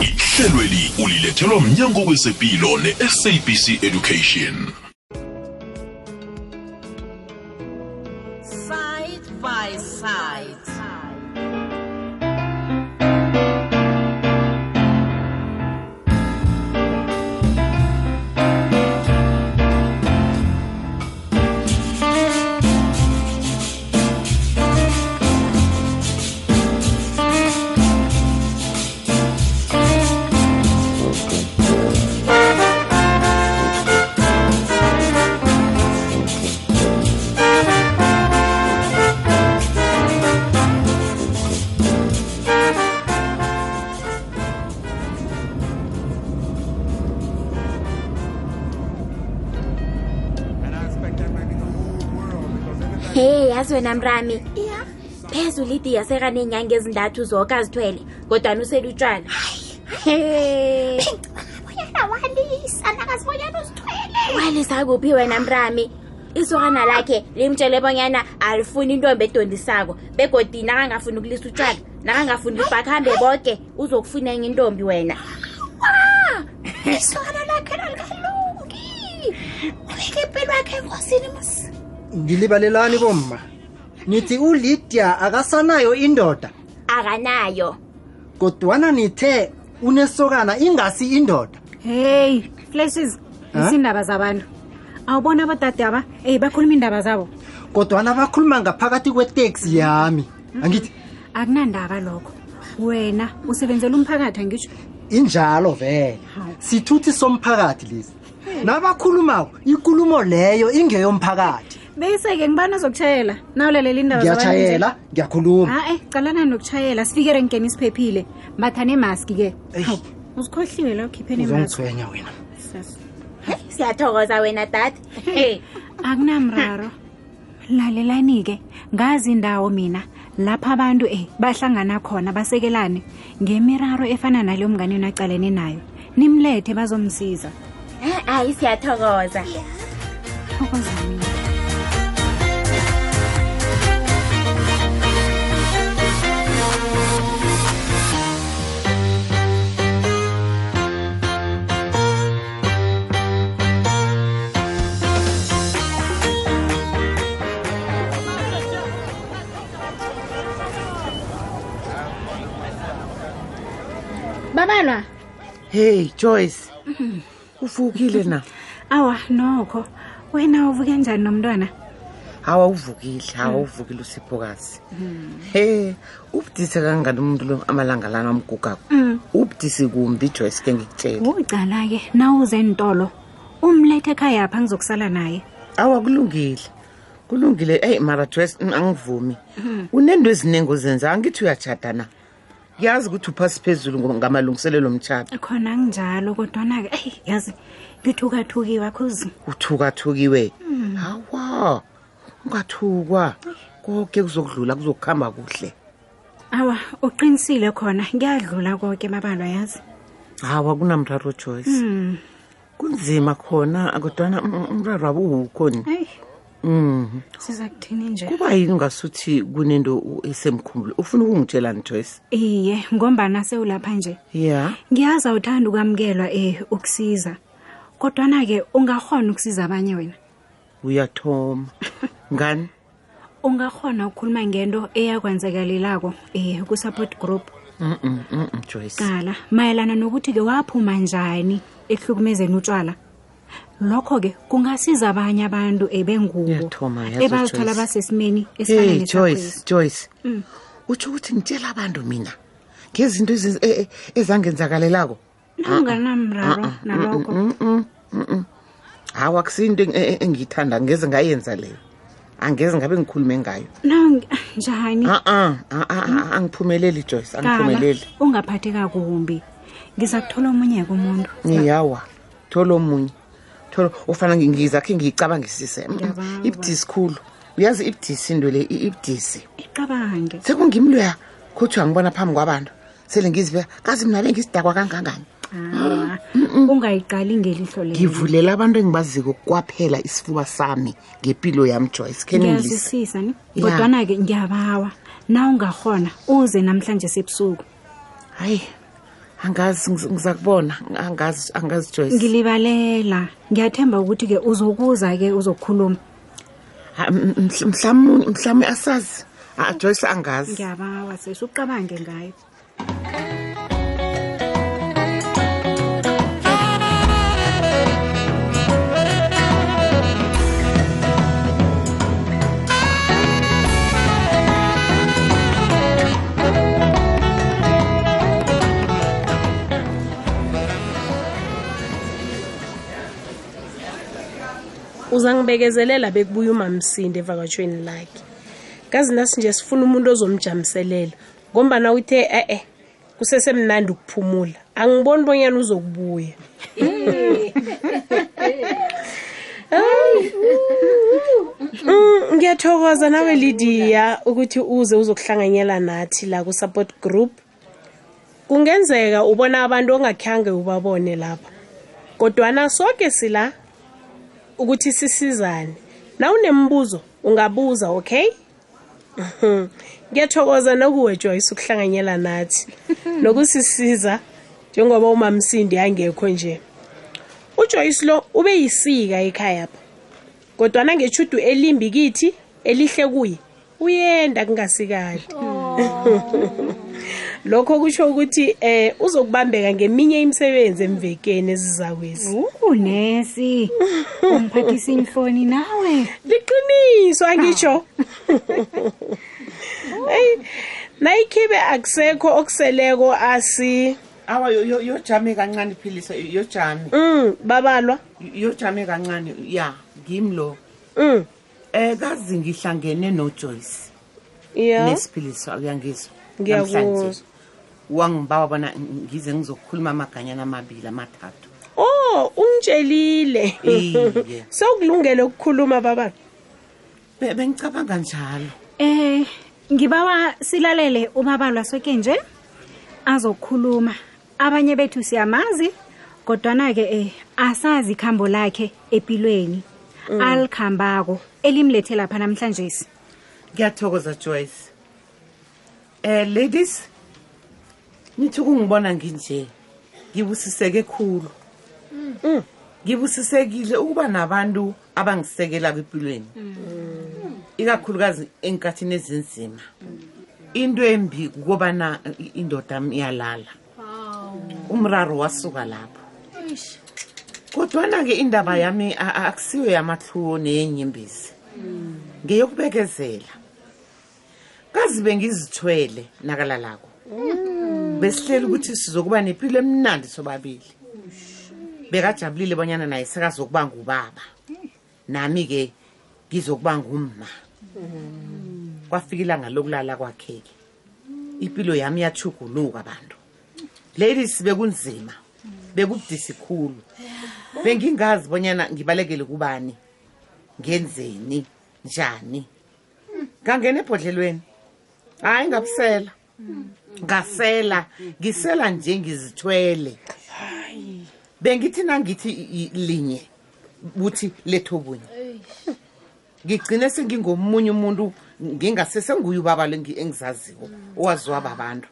ihlelweli ulilethelwa mnyango wezepilo ne-sabc education. Hey yazi wena mrami. Phezulu idi yasekaneenyanga ezintathu zoke azithwele kodwana uselutshwana He. bonyana walisa nakazibonyana uzithwele. Walisa kuphi wena mrami? Isokana lakhe limtshele bonyana alifuni intombi edondisako begodi nakangafuni ukulisa utshwala nakangafuni bakhambe boke uzokufuna enye intombi wena. Isokana lakhe nalikalungi. Ubeke impilo yakhe engozini mus ngilibalelani bomma. Nithi ulydia akasanayo indoda. Akanayo. Kodwana nithe unesokana ingasi indoda. Hey flashes Ha? izindaba zabantu. Awubona abadade aba? Eyi bakhuluma iindaba zabo. Kodwana bakhuluma ngaphakathi kweteksi yami. Angithi akunandaba lokho. Wena usebenzela umphakathi angitsho injalo vele. Sithuthi somphakathi lesi. Nabakhulumako ikulumo leyo ingeyomphakathi. Beyiseke ngibani azokutshayela nawulalela indaba nje? ngiyatshayela ngiyakhuluma. Ha-e calana nokutshayela sifike renkeni isiphephile mbathane maski-ke Eyi. Hawu, uzikhohliwe la ukhipheni uzongithwenya wena. Siyathokoza wena dade hey akunamraro. Lalelani-ke ngazi indawo mina lapha abantu eh bahlangana khona basekelane ngemiraro efana naleyo mnganini acalene nayo. Nimlethe bazomsiza. Hayi siyathokoza. Thokoza mina hey joyce. Uvukile na? Awa nokho. Wena uvuke njani nomntwana? Hawa uvukile hawa uvukile usiphokazi. He ubudise kangani umuntu lo amalanga lana amgugako? Ubudisi kumbi joyce ke ngikutshela ucala-ke nawuze entolo umlethe ekhayapha ngizokusala naye. Awa kulungile. Kulungile. Eyi mara joyce mm, angivumi. Unento eziningi ozenza angithi uyajada na yazi ukuthi uphasi phezulu ngo- ngamalungiselelo omtshado khona kunjalo kodwana-ke eyi yazi ngithukathukiwe khuzi uthukathukiwe? Hawa ungathukwa. Konke kuzokudlula kuzokuhamba kuhle. Awa uqinisile khona kuyadlula koke babalwa yazi. Hawa kunamraro joyce. Kunzima khona kodwana mm, umraro abuwukho ni eyi Mhm. siza kuthini nje? Kuba yini ungasuthi kunento u- esemkhumbulo ufuna ukungitshelani joyce? Iye ngombana sewulapha nje. Ya. Ngiyazi awuthanda ukwamukelwa eh ukusiza. Kodwana-ke ungakhona ukusiza abanye wena? Uyathoma. Ngani? Ungakhona ukukhuluma ngento eyakwenzekalelako eh ku-support group? Mm, mm, mm, mm, joyce. Qala mayelana nokuthi-ke waphuma njani ekuhlukumezeni utshwala lokho-ke kungasiza abanye abantu ebengubo ebazithola basesimeni hey, joyce joyce. Mm. utsho ukuthi ngitshela abantu mina ngezinto e, e, ezangenzakalelako. Naunganamraro ah, ah, ah, nalokho. Mm, mm, mm, hawu akusinto e, engiyithanda ngeze ngayenza leyo. Angeze ngabe ngikhulume ngayo. Njani? A-a angiphumeleli joyce angiphumeleli. ungaphatheka kumbi. Ngizakuthola omunye-ke umuntu. Yawa thola omunye. Thola ufana ngingiza ngizakhe ngiyicabangisise. Ibudisi khulu. Uyazi ibudisi into le ibudisi. Iqabange sekungimloya khuthiwa ngibona phambi kwabantu. Sele ngizibeka kazi mina bengisidakwa kangangani? Ah, ungayiqali ngelihlo le ngivulela abantu engibaziko kwaphela isifuba sami ngempilo yami joyce. Ngiyazwisisa ni? Kodwana-ke ngiyabawa. Na ungahona uze namhlanje sebusuku. Hayi angazi ngiz- ngizakubona. Angazi angazi joyce ngilibalela. Ngiyathemba ukuthi-ke uzokuza-ke uzokukhuluma Ha, m- m- mhlamunye mhlawumbe asazi. Ah, joyce angazi. Ngiyabawa sesi uqabange ngayo uzangibekezelela bekubuya umamsinde evakatshweni lakhe. Kazi nasi nje sifuna umuntu ozomjamiselela ngombana uthe e-e kusesemnandi ukuphumula. Angiboni bonyana uzokubuya. Hayi. Mm, ngiyathokoza nawe lydia ukuthi uze uzokuhlanganyela nathi la ku-support group. Kungenzeka ubona abantu ongakhange ubabone lapha kodwana soke sila ukuthi sisizane. Na unembuzo ungabuza okay? Mhm. ngiyathokoza nokuwe joyce ukuhlanganyela nathi. Nokusisiza njengoba umamsindi angekho nje. Ujoyce lo ube yisika ekhaya pha kodwana ngeshudu elimbi kithi elihle kuye uyenda kungasikali. lokho kusho ukuthi eh uzokubambeka ngeminye imisebenzi emvekeni ezizakwezi. Unesi. Ungiphathisa inhloni nawe. Liqiniso angitsho eyi nayikhibe akusekho okuseleko asi. Awa yo- yo- yojame kancane philisa yojame. Mm babalwa. Yojame kancane ya ngimi lo. Mm. Um kazi ngihlangene nojoyce. Ya. Nesiphiliso uyangizwa Ngiyakuzwa. Namhlanje wangibawa bona ngize ngizokhuluma amaganyana amabili amathathu. Oh ungitshelile. Iye. sewukulungele ukukhuluma babala Be- bengicabanga njalo. Eh ngibawa silalele ubabalwa soke nje azokukhuluma abanye bethu siyamazi kodwana ke eh asazi ikhambo lakhe empilweni alikhambako elimlethe lapha namhlanje. Ngiyathokoza joyce. Um ladies nithi ukungibona nginje ngibusiseke khulu. Mm. ngibusisekile ukuba nabantu abangisekela kwimpilweni ikakhulukazi enkathini ezinzima. Into embi kukobana indoda iyalala. Umraro wasuka lapho. Kodwana-ke indaba yami akusiyo yamahluwo neyenyembezi ngeyokubekezela kazi bengizithwele nakalalako besihleli ukuthi sizokuba nempilo emnandi sobabili. Bekajabulile bonyana naye sekazokuba ngubaba. Nami-ke ngizokuba ngumma. Kwafika ilanga lokulala kwakheke. Impilo yami yachuguluka bantu. Ladies bekunzima. Bekubudisi khulu. Bengingazi bonyana ngibalekele kubani. Ngenzeni? Njani? Ngangena ebhodlelweni. Hayi ngabusela. Ngasela ngisela nje ngizithwele. Bengithi nangithi linye buthi letho bunye. Ngigcine sengingomunye umuntu ngingasesenguye ubaba lo engi- engizaziko owaziwa babantu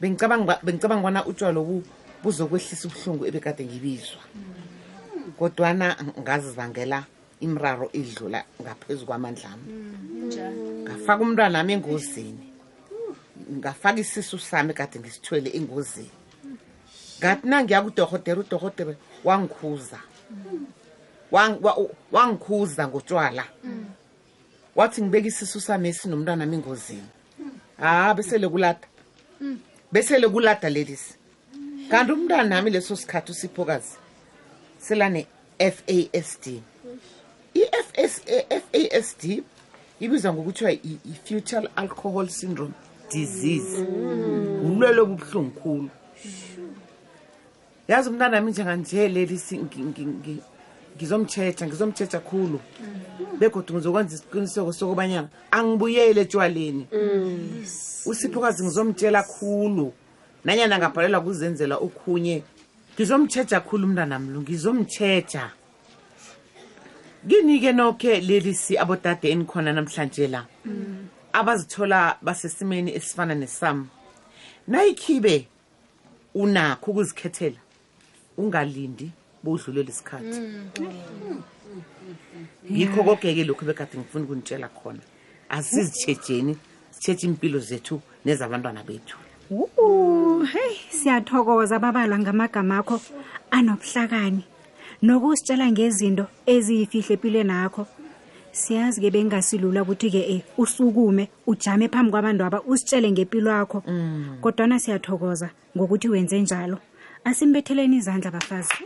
bengicabanga bona utshwala lobu buzokwehlisa ubuhlungu ebekade ngibizwa. Kodwana ngazibangela imraro idlula ngaphezu kwamandla ami. Ngafaka umntwana ami engozini ngafaka isisu sami kade ngisithwele engozini. Ngathi nangiya kudohotere udohotere wangikhuza. Wang- wa- wangikhuza ngotshwala. Wathi ngibeka isisu sami esinomntwana ami engozini. Ha besele kulada besele kulada ladies kanti umntwana nami leso sikhathi usiphokazi selane FASD i-FASD ibizwa ngokuthiwa i-fetal alcohol syndrome. Disease. Ulwelo obubuhlungu khulu. Yazi umntwana wami njenganje lelisi ngizomtshetsha ngizomtshetsha khulu. Begodwa ngizokwenza isiqiniseko sokubanyana angibuyele etshwaleni usiphokazi ngizomtshela khulu. Nanyana ngabhalelwa kuzenzela okhunye ngizomtshetsha khulu umntwana mlo ngizomtshetsha kini-ke nokhe lelisi abodade enikhona namhlanje la. Abazithola basesimeni esifana nesam. Nayikhibe unakho ukuzikhethela ungalindi budlulele isikhathi yikho koke-ke lokhu bekade ngifuna ukunitshela khona. Asizitshejeni sitsheje impilo zethu nezabantwana bethu. Uh, hey siyathokoza babalwa ngamagama akho anobuhlakani nokusitshela ngezinto eziyifihle empilweni akho siyazi ke bengasilula ukuthi-ke e usukume ujame phambi kwabantu aba usitshele ngempilo yakho. Kodwana siyathokoza ngokuthi wenze njalo. Asimbetheleni izandla bafazi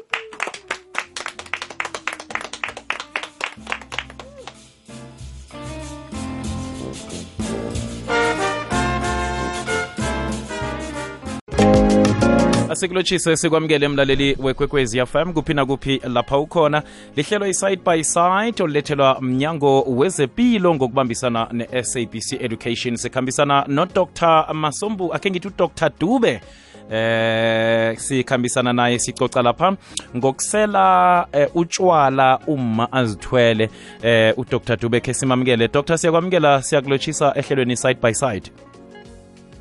asikulotshise sikwamukele emlaleli wekwekwezi fm kuphi nakuphi lapha ukhona. Lihlelo i-side by side olulethelwa mnyango wezempilo ngokubambisana ne-sabc education. Sikhambisana nodr masombu akhe ngithi udr dube. Eh sikhambisana naye sicoca lapha. Ngokusela eh, utshwala uma azithwele eh udr dube khe simamukele. Dr siyakwamukela siyakulotshisa ehlelweni side by side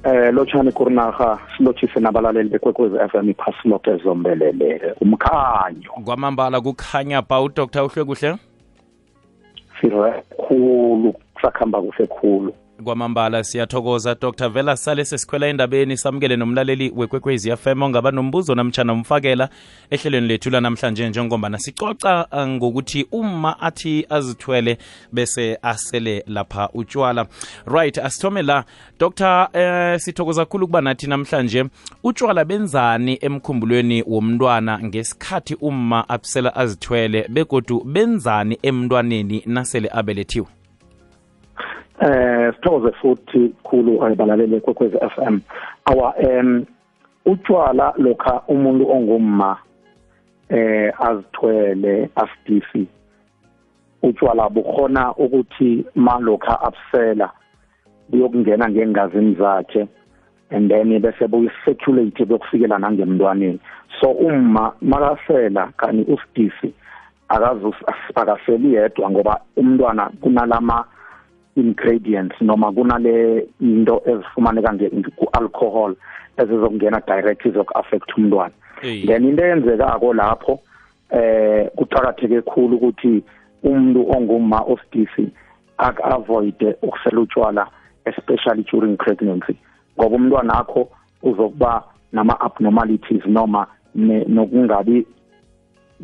eh lotshani kurinaga silotshise nabalaleli bekwekwezi FM iphasi lonke zombelele umkhanyo. Kwamambala kukhanya ba udr uhle kuhle? Sirekhulu khulu kusakhamba kuhle khulu kwamambala siyathokoza dr. Vela sale sesikhwela endabeni samukele nomlaleli wekwekwezi fm ongaba nombuzo namtshana umfakela ehlelweni lethu lanamhlanje njengombana sicoca uh, ngokuthi uma athi azithwele bese asele lapha utshwala right asithome la. Dr. eh, sithokoza kakhulu ukuba nathi namhlanje utshwala benzani emkhumbulweni womntwana ngesikhathi uma abusela azithwele begodu benzani emntwaneni nasele abelethiwe eh sithokoze futhi khulu ayibalalele kwekwezi FM awa em utshwala lokha umuntu ongumma eh azithwele asidisi utshwala bukhona ukuthi malokha abusela buyokungena ngengazini zakhe and then bese buyicirculate bekufikela nangemntwaneni. So uma makasela kani usidisi akaseli yedwa ngoba umntwana kunalama ingredients noma kunale into ezifumaneka ku-alcohol ezizokungena direct izoku-affect umntwana. Then into eyenzekako lapho eh kuqakatheke khulu ukuthi umuntu onguma osidisi ak-avoide ukusela utshwala especially during pregnancy ngoba umntwana akho uzokuba nama-abnormalities noma nokungabi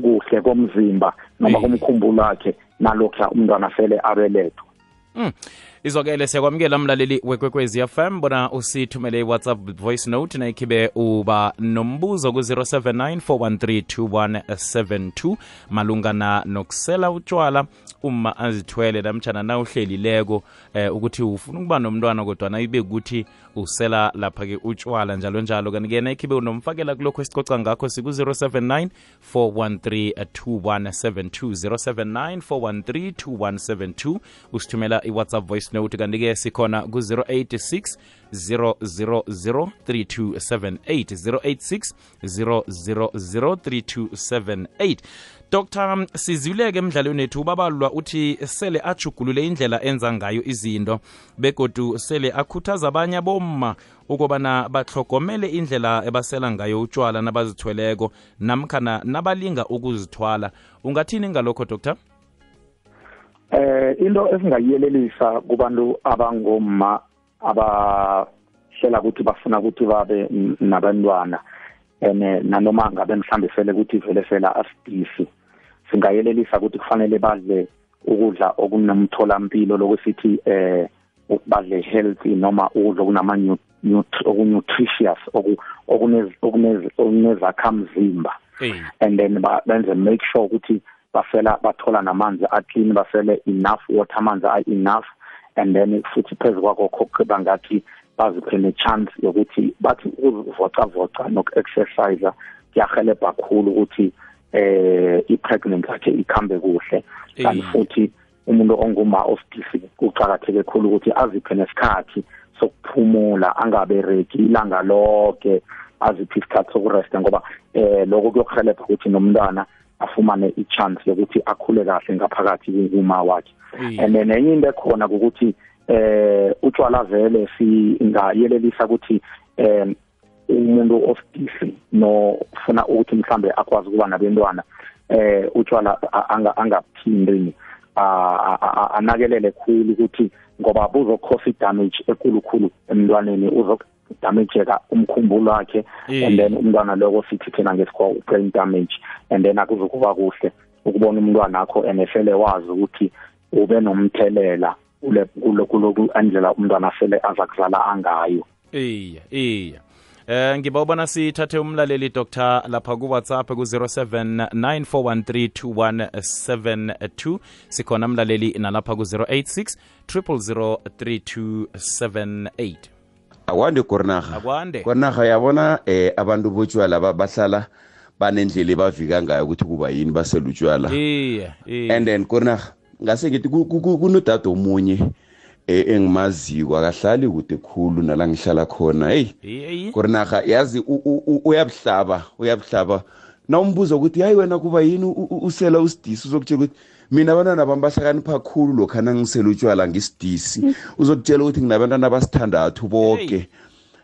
kuhle komzimba noma komkhumbulo wakhe nalokhu umntwana sele abelethwa. Mm. Izokele siyakwamukela mlaleli wekwekwezi fm bona usithumele i-whatsapp voice note nayikhibe uba nombuzo ku-079 413 malungana nokusela utshwala uma azithwele namtshana na uhlelileko eh, ukuthi ufuna ukuba nomntwana kodwana ibe ukuthi usela lapha-ke utshwala njalo njalo kanti-ke nayikhibe unomfakela kulokho esicoca ngakho siku-079 413 2172 079 413 2172 usithumela i-whatsapp voice note kanti-ke sikhona ku-086 000 3278 086 000 3278 dr sizileke emdlalweni wethu ubabalwa uthi sele ajugulule indlela enza ngayo izinto begodu sele akhuthaza abanye abomma ukubana batlogomele indlela ebasela ngayo utshwala nabazithweleko namkhana nabalinga ukuzithwala. Ungathini ngalokho dr eh into esingayiyelelisa kubantu abangomma abahlela ukuthi bafuna ukuthi babe nabantwana ene nanoma ngabe mhlambe sele ukuthi vele sela asidisi singayelelisa ukuthi kufanele badle ukudla okunomtholampilo lokusithi eh badle healthy noma ukudla okunama okunutritious okunezakhamzimba. And then benze make sure ukuthi basela bathola namanzi aclean basele enough water amanzi a enough and then futhi phezu kwakho khokho bangathi baziphe ne-chance yokuthi bathi ukuzivocavoca noku-exercise kuyahelebha kakhulu ukuthi eh i-pregnant yakhe ikhambe kuhle. Kanti futhi umuntu onguma osidisi kuqakatheke kakhulu ukuthi aziphe nesikhathi sokuphumula angabe ready ilanga lonke aziphe isikhathi sokuresta ngoba eh lokho kuyokuhelebha ukuthi nomntwana afumane i-chance yokuthi akhule kahle ngaphakathi kuma wakhe. And then enye into ekhona ukuthi eh utshwala vele singayelelisa ukuthi eh umuntu osidisi nofuna ukuthi mhlambe akwazi ukuba nabantwana eh utshwala angaphindi anakelele khulu ukuthi ngoba buzokhosa idamage ekulukhulu emntwaneni uzokudamageka umkhumbulo wakhe and then umntwana lokho sithi thina ngesikho brain damage and then akuzokuba kuhle ukubona umntwana akho enefele wazi ukuthi ube nomthelela kule kuloku andlela umntwana sele aza kuzala angayo. Iya iya Eh ngiba ubona sithathe umlaleli Dr. lapha ku WhatsApp ku 0794132172 sikhona umlaleli nalapha ku 086 0003278 akwande kornaga akwande. Kornaga yabona eh abantu botshwala bahlala banendlela ebavika ngayo ukuthi kuba yini baselutshwala iya and then kornaga ngase ngithi kunodade omunye engimaziko akahlali kude khulu nala ngihlala khona hey. Korinaga yazi uyabuhlaba uyabuhlaba. Na umbuza ukuthi hayi wena kuba yini usela usidisi uzokutshela ukuthi mina abantwana bami bahlakanipha khulu lokhu nangisela utshwala ngisidisi uzokutshela ukuthi nginabantwana basithandathu boke.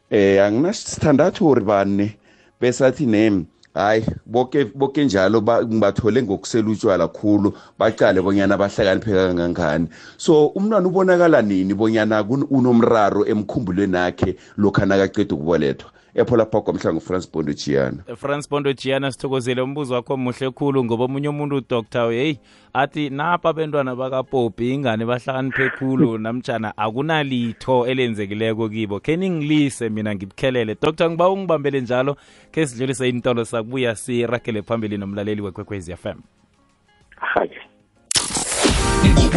Eh anginasithandathu or bane? Besathi name hayi boke boke njalo ngibathole ngokusela utshwala khulu bacale bonyana bahlakaniphe kangangani. So umntwana ubonakala nini bonyana unomraro emkhumbulweni akhe lokhu anakaceda ukubelethwa ephola park ngufrance bondo giana france bondo giana sithokozele umbuzo wakho muhle khulu ngoba omunye umuntu udoktar heyi athi napha abentwana bakapopi ingane bahlakaniphe khulu namtshana akunalitho elenzekileko kibo. Khe ningilise mina ngibukhelele. Dr ngiba ungibambele njalo khe sidlulise intolo sakubuya siragele phambili nomlaleli wekwekwezi fm hayi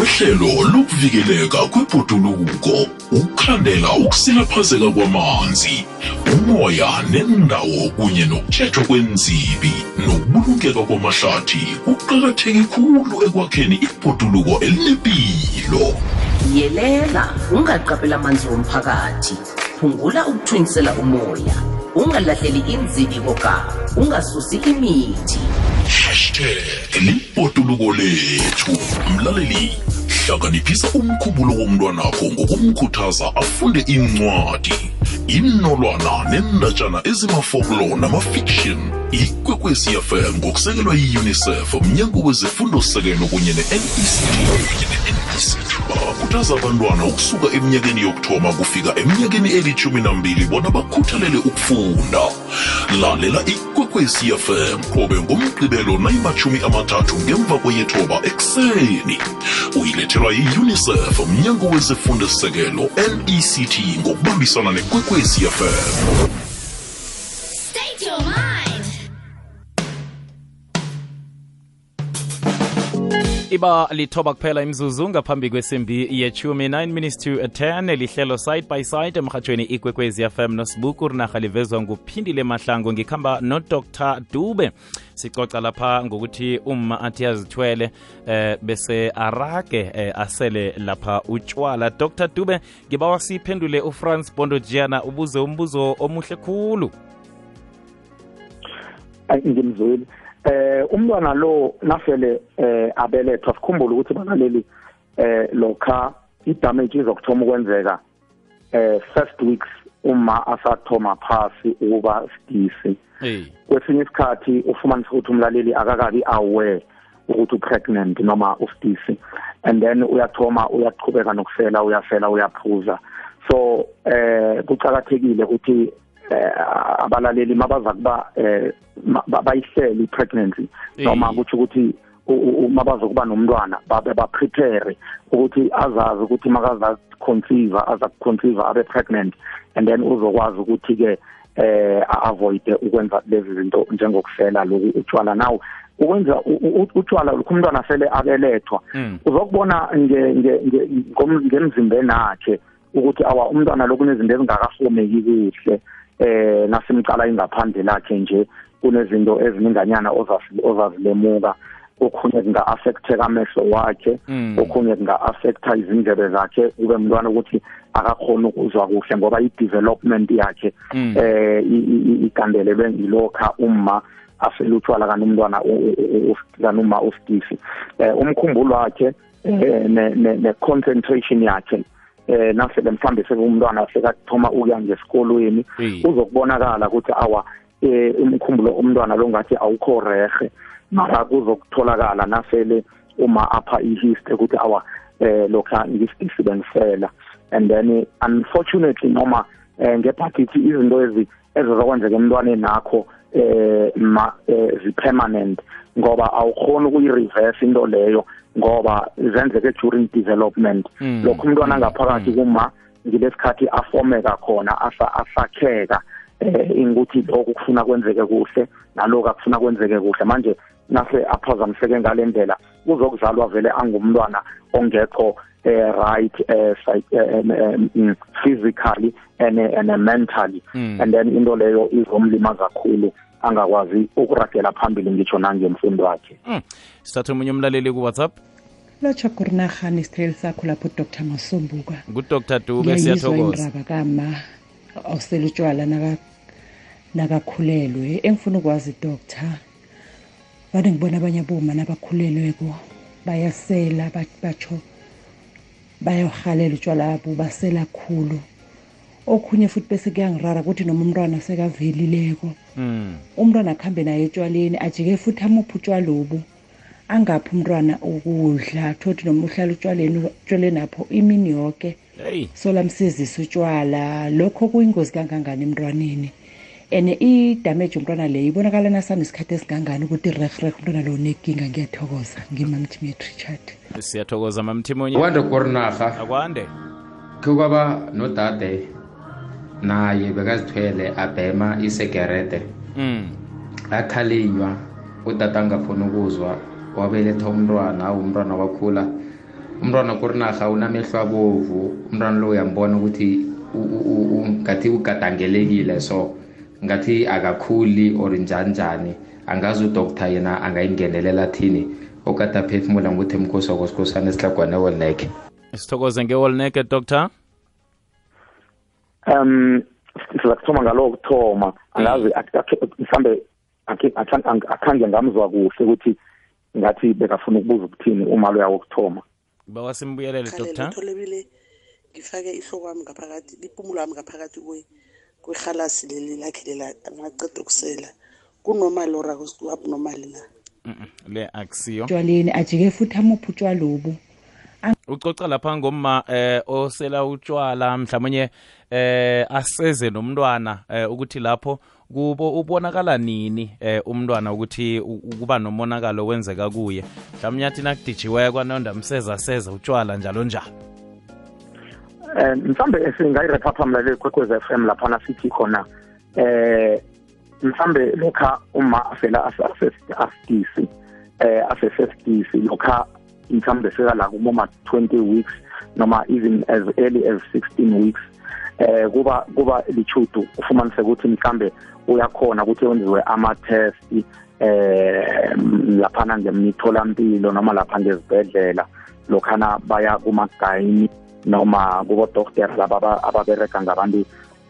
ngokwehlelo lokuvikeleka kwebhoduluko ukukhandela ukusilaphazeka kwamanzi umoya nendawo kunye nokutshejwa kwenzibi nokubulungeka kwamahlathi kuqakatheke khulu ekwakheni ibhoduluko elinempilo yelela ungaqaphela amanzi womphakathi. Phungula ukuthwinisela umoya. Ungalahleli inzibi koga ungasusi imithi. Hashtag libhoduluko lethu. Mlaleli hlakaniphisa umkhumbulo womntwanakho ngokumkhuthaza afunde incwadi. Inolwana nendatshana ezimafoklo namafiction ikwekwecfm ngokusekelwa yi-unicef mnyango wezifundo-sekelo kunye ne-nect bakhuthaza abantwana ukusuka eminyakeni yokuthoma kufika eminyakeni elithumi nambili bona bakhuthalele ukufunda. Lalela ikwekwecfm qobe ngomgqibelo nayimachumi amathathu ngemva kweyethoba ekuseni ilethelwa yiunicef umnyango mnyango wezefundo nect ngokubambisana nekwekwecfm iba lithoba kuphela imzuzu ngaphambi kwesimbi yechumi 9 minutes to 10 lihlelo side by side emhatshweni ikwekwezi fm nosibuku rinarha livezwa nguphindile mahlango ngikhamba nodr. Dube. Sicoca lapha ngokuthi uma athi azithwele eh bese arage eh, asele lapha utshwala dr. Dube ngibawa siphendule ufrance bondogiana ubuze umbuzo omuhle khulu. Ngimzweli eh umntwana lo nafele eh abelethwa sikhumbule ukuthi balaleli eh lokha idamage izokuthoma ukwenzeka eh first weeks uma asathoma phasi ukuba sidisi. Kwesinye isikhathi ufumanisa ukuthi umlaleli akakabi aware ukuthi upregnant noma usidisi. And then uyathoma uyaqhubeka nokusela uyasela uyaphuza. So eh kucakathekile ukuthi abalaleli mabaza kuba eh bayihlele ipregnancy. Noma kuthi ukuthi mabazokuba nomntwana babe baprepare ukuthi azazi ukuthi makaza conceive aza conceive abe pregnant and then uzokwazi ukuthi ke eh avoid ukwenza lezi zinto njengokusela lokhu utshwala nawo ukwenza utshwala lokhu umntwana sele abelethwa uzokubona ngemzimbeni akhe ukuthi awa umntwana lokhu nezinto ezingakafomeki kuhle. Eh nasimcala ingaphandle lakhe nje kunezinto ezininganyana ozazilemuka. Okhunye kunga-affecteka amehlo wakhe. Okhunye kunga-affecta izindlebe zakhe. Kube mntwana ukuthi akakhona ukuzwa kuhle ngoba i-development yakhe eh igandelelwe ngilokha uma asele utshwala kanti umntwana kanti uma usidisi um umkhumbulo wakhe ne-concentration yakhe eh nasele mhlambe sekumntwana sekathoma ukuya ngesikolweni uzokubonakala ukuthi awa eh umkhumbulo umntwana lo ngathi awukho rehe mara kuzokutholakala nasele uma apha i-history ukuthi awa eh lokha ngisibengisela and then unfortunately noma eh ngephakithi izinto ezi ezizokwenzeka emntwaneni nakho eh ma eh, zi-permanent ngoba awukhona ukuyi-reverse into leyo. Ngoba zenzeke during development. Mm. lokho umntwana ngaphakathi kuma ngilesikhathi afomeka khona asa asakheka eh ingukuthi lokhu kufuna kwenzeke kuhle nalokho akufuna kwenzeke kuhle. Manje nase aphazamiseke ngale ndlela uzokuzalwa vele angumntwana ongekho eh right eh, psych- eh, em- em, mm, physically and eh, and eh, mentally. Mm. and then into leyo izomlimaza kakhulu. Angakwazi ukuragela phambili ngitsho nangemfundo mm. sithathe omunye umlaleli kuwhatsapp. Lotsha kurinarhani isithekeli sakho lapho dr masombuka ngudr. Dube ngiyayizwa siyathokoza. indaba kama awusela utshwala naka- nakakhulelwe. Engifuna ukwazi doctor bani ngibona abanye aboma nabakhulelweko bayasela ba- batsho bayahalela utshwala abo basela khulu okhunye futhi bese kuyangirara ukuthi noma umntwana sekavelileko Mm. umntwana akuhambe naye etshwaleni ajike futhi amuphi utshwalobu angaphi umntwana ukudla thothi noma uhlala utshwaleni utshwaleni apho imini yonke hey. solamsizisa utshwala lokho kuyingozi kangangani emntwaneni? And i-damage umntwana leyo ibonakala nasanesikhathi esingangani ukuthi rehreh umntwana lo unenkinga ngiyathokoza. Ngimamtimet richard. Siyathokoza mamthimunye kwande korinarha akwande. Khe kwaba nodade naye bekazithwele abhema isegerede mm. akhalinywa utata angafuni ukuzwa wabeletha umntwana umntwana wakhula. Umntwana korinarha unamehlo abovu umntwana lo uyambona ukuthi ngathi ugadangelekile so ngathi akakhuli or njani njani angazi udoktar yena angayingenelela thini. Okade aphefumula nguthi mkhosi wakwesikhosana esihlagwane wolneke sithokoze ngewolneke dr um siza kuthoma ngalo kuthoma angazi mhlambe akhange ngamzwa kuhle ukuthi ngathi bekafuna ukubuza ukuthini uma loya wokuthoma. Bawa simbuyelele tholebile ngifake ihloko wami ngaphakathi lipumulo wami ngaphakathi kwehalasi leli lakhe lela angaceda ukusela. Kunomali na Mm-mm, le akusiyo. Utshwaleni ajike futhi amuphi utshwalobu ucoca lapha ngomma eh osela utshwala mhlawumnye eh aseze nomntwana eh ukuthi lapho kubo ubonakala nini eh umntwana ukuthi ukuba kuba nomonakalo wenzeka kuye. Mhlawumnye athi nakudijiweko anonda mseza seza utshwala njalo njalo. Um mhlambe singayirepha mlaleli kwekwez f m laphana sithi khona eh mhlambe lokha uma afela asesidisi eh asesesidisi lokha mhlambe sekala kumoma 20 weeks noma even as early as 16 weeks. Eh kuba kuba lichudu ufumanise ukuthi mhlambe uyakhona ukuthi wenziwe ama-test eh laphana ngemitholampilo noma lapha ngezibhedlela. Lokhana baya kumagayini noma kubodokotela laba aba- ababereka ngabantu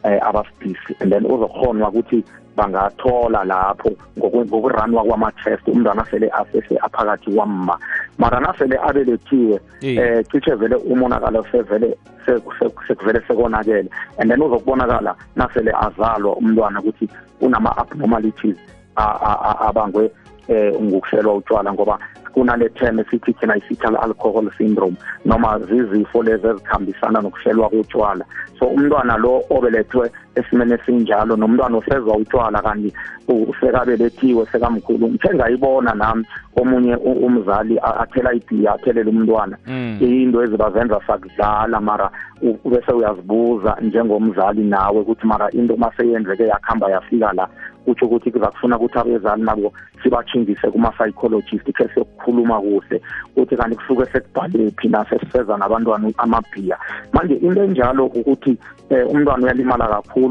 eh, abasidisi and then uzokhonwa ukuthi bangathola lapho ngoku- ngokuranwa kwama-test umntwana sele asese aphakathi kwamma. Mara nasele abelethiwe eh cishe vele umonakalo sevele se- se- sekuvele sekonakele. And then uzokubonakala nasele azalwa umntwana ukuthi unama-abnormalities a- a- a- abangwe eh ngokuselwa utshwala ngoba kunale term esithi thina i-fetal alcohol syndrome noma zizifo lezi ezikhambisana nokuhlelwa kotshwala. So umntwana lo obelethwe esimeni esinjalo nomntwana osezwa utshwala kanti u- sekabelethiwe sekamkhulu. Ngithe ngayibona nami omunye umzali athela ibhiya athelele umntwana. Into ezibazenza sakudlala mara bese uyazibuza njengomzali nawe ukuthi mara into maseyenzeke yakuhamba yafika la kutsho ukuthi kuza kufuna ukuthi abezali nabo sibachingise kuma-psychologist khe siyokukhuluma kuhle. Ukuthi kanti kusuke sekubhalephi nasesifeza nabantwana amabhiya. Manje into enjalo ukuthi um umntwana uyalimala kakhulu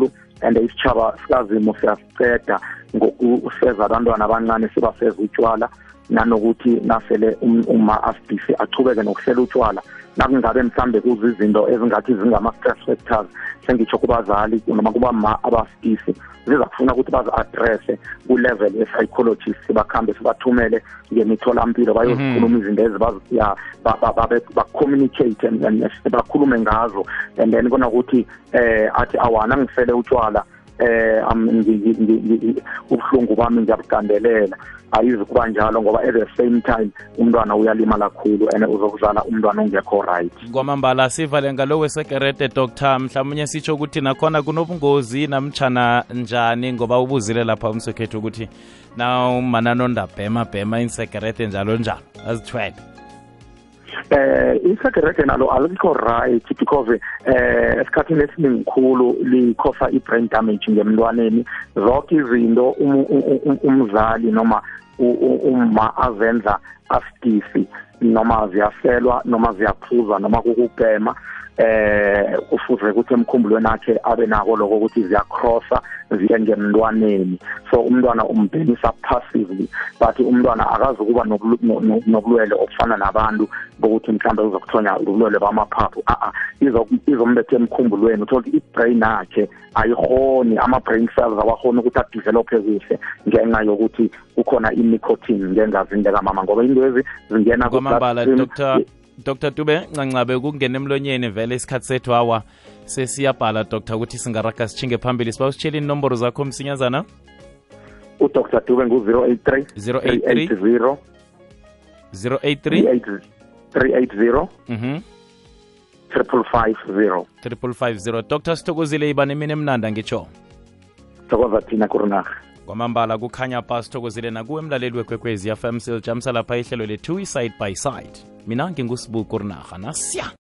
and isitshaba sikazimo siyasiceda ngokuseza abantwana abancane sibaseza utshwala nanokuthi nasele um- uma asidisi achubeke nokuhlela utshwala nakungabe mhlambe kuza izinto ezingathi zingama-stress factors sengitsho kubazali noma kubama abasidisi ziza kufuna ukuthi bazi-adresse ku-level ye-psychologist bakhambe sibathumele ngemitholampilo bayozikhuluma izinto ezi bazi- ya, ba- ba- babe- ba-communicate and- and bakhulume ngazo and then kunokuthi eh athi awana ngisele utshwala eh am- ngi- ngi- ngi- ngi- ubuhlungu bami ngiyabugandelela. Ayizi kuba njalo ngoba at the same time umntwana uyalimala kakhulu and uzokuzala umntwana ongekho right. Kwamambala sivale ngalo wesekerede dr mhlawumunye sitsho ukuthi nakhona kunobungozi namtshana njani ngoba ubuzile lapha umsekhethu ukuthi na umanano bhema bhema insekerede njalo njalo azithwele. Eh isigarethi nalo alikho right because eh esikhathini esiningi khulu likhosa i-brain damage ngemntwaneni zonke izinto um- um- um- umzali noma uma azenza asidisi noma ziyaselwa noma ziyaphuza noma kukubhema. Eh kufuze ukuthi emkhumbulweni akhe abe nako lokho ukuthi ziyacrossa ziye ngemntwaneni. So umntwana umbhenisa passively but umntwana akazi ukuba nobulu- no- no- nobulwele obufana nabantu bokuthi mhlawumbe uzokuthonya ubulwele bamaphaphu. A izombetha emkhumbulweni. Uthola ukuthi i-brain yakhe ayihoni ama-brain cells awakhoni ukuthi adevelophe kuhle ngenxa yokuthi kukhona i-nicotine ngengazini likamama ngoba into ezi zingena kwamambala ku-bloodstream. dr dr. Dube ncancabe kungena emlonyeni vele isikhathi sethu awa sesiyabhala dr. ukuthi singaraga sichinge phambili. Siba usitshela inomboro zakho msinyazana? Udr. Dube ngu-083 083 083 380 mhm. Triple five zero. Triple five zero. Dr sithokozile iba nemini emnanda ngitsho thokoza thina kurinarha kwamambala kukhanya pa sithokozile nakuwe mlaleli wekwekwezi fm siljamsa lapha ihlelo lethu i-side by side. Mina ngingusibuku rinarha nasya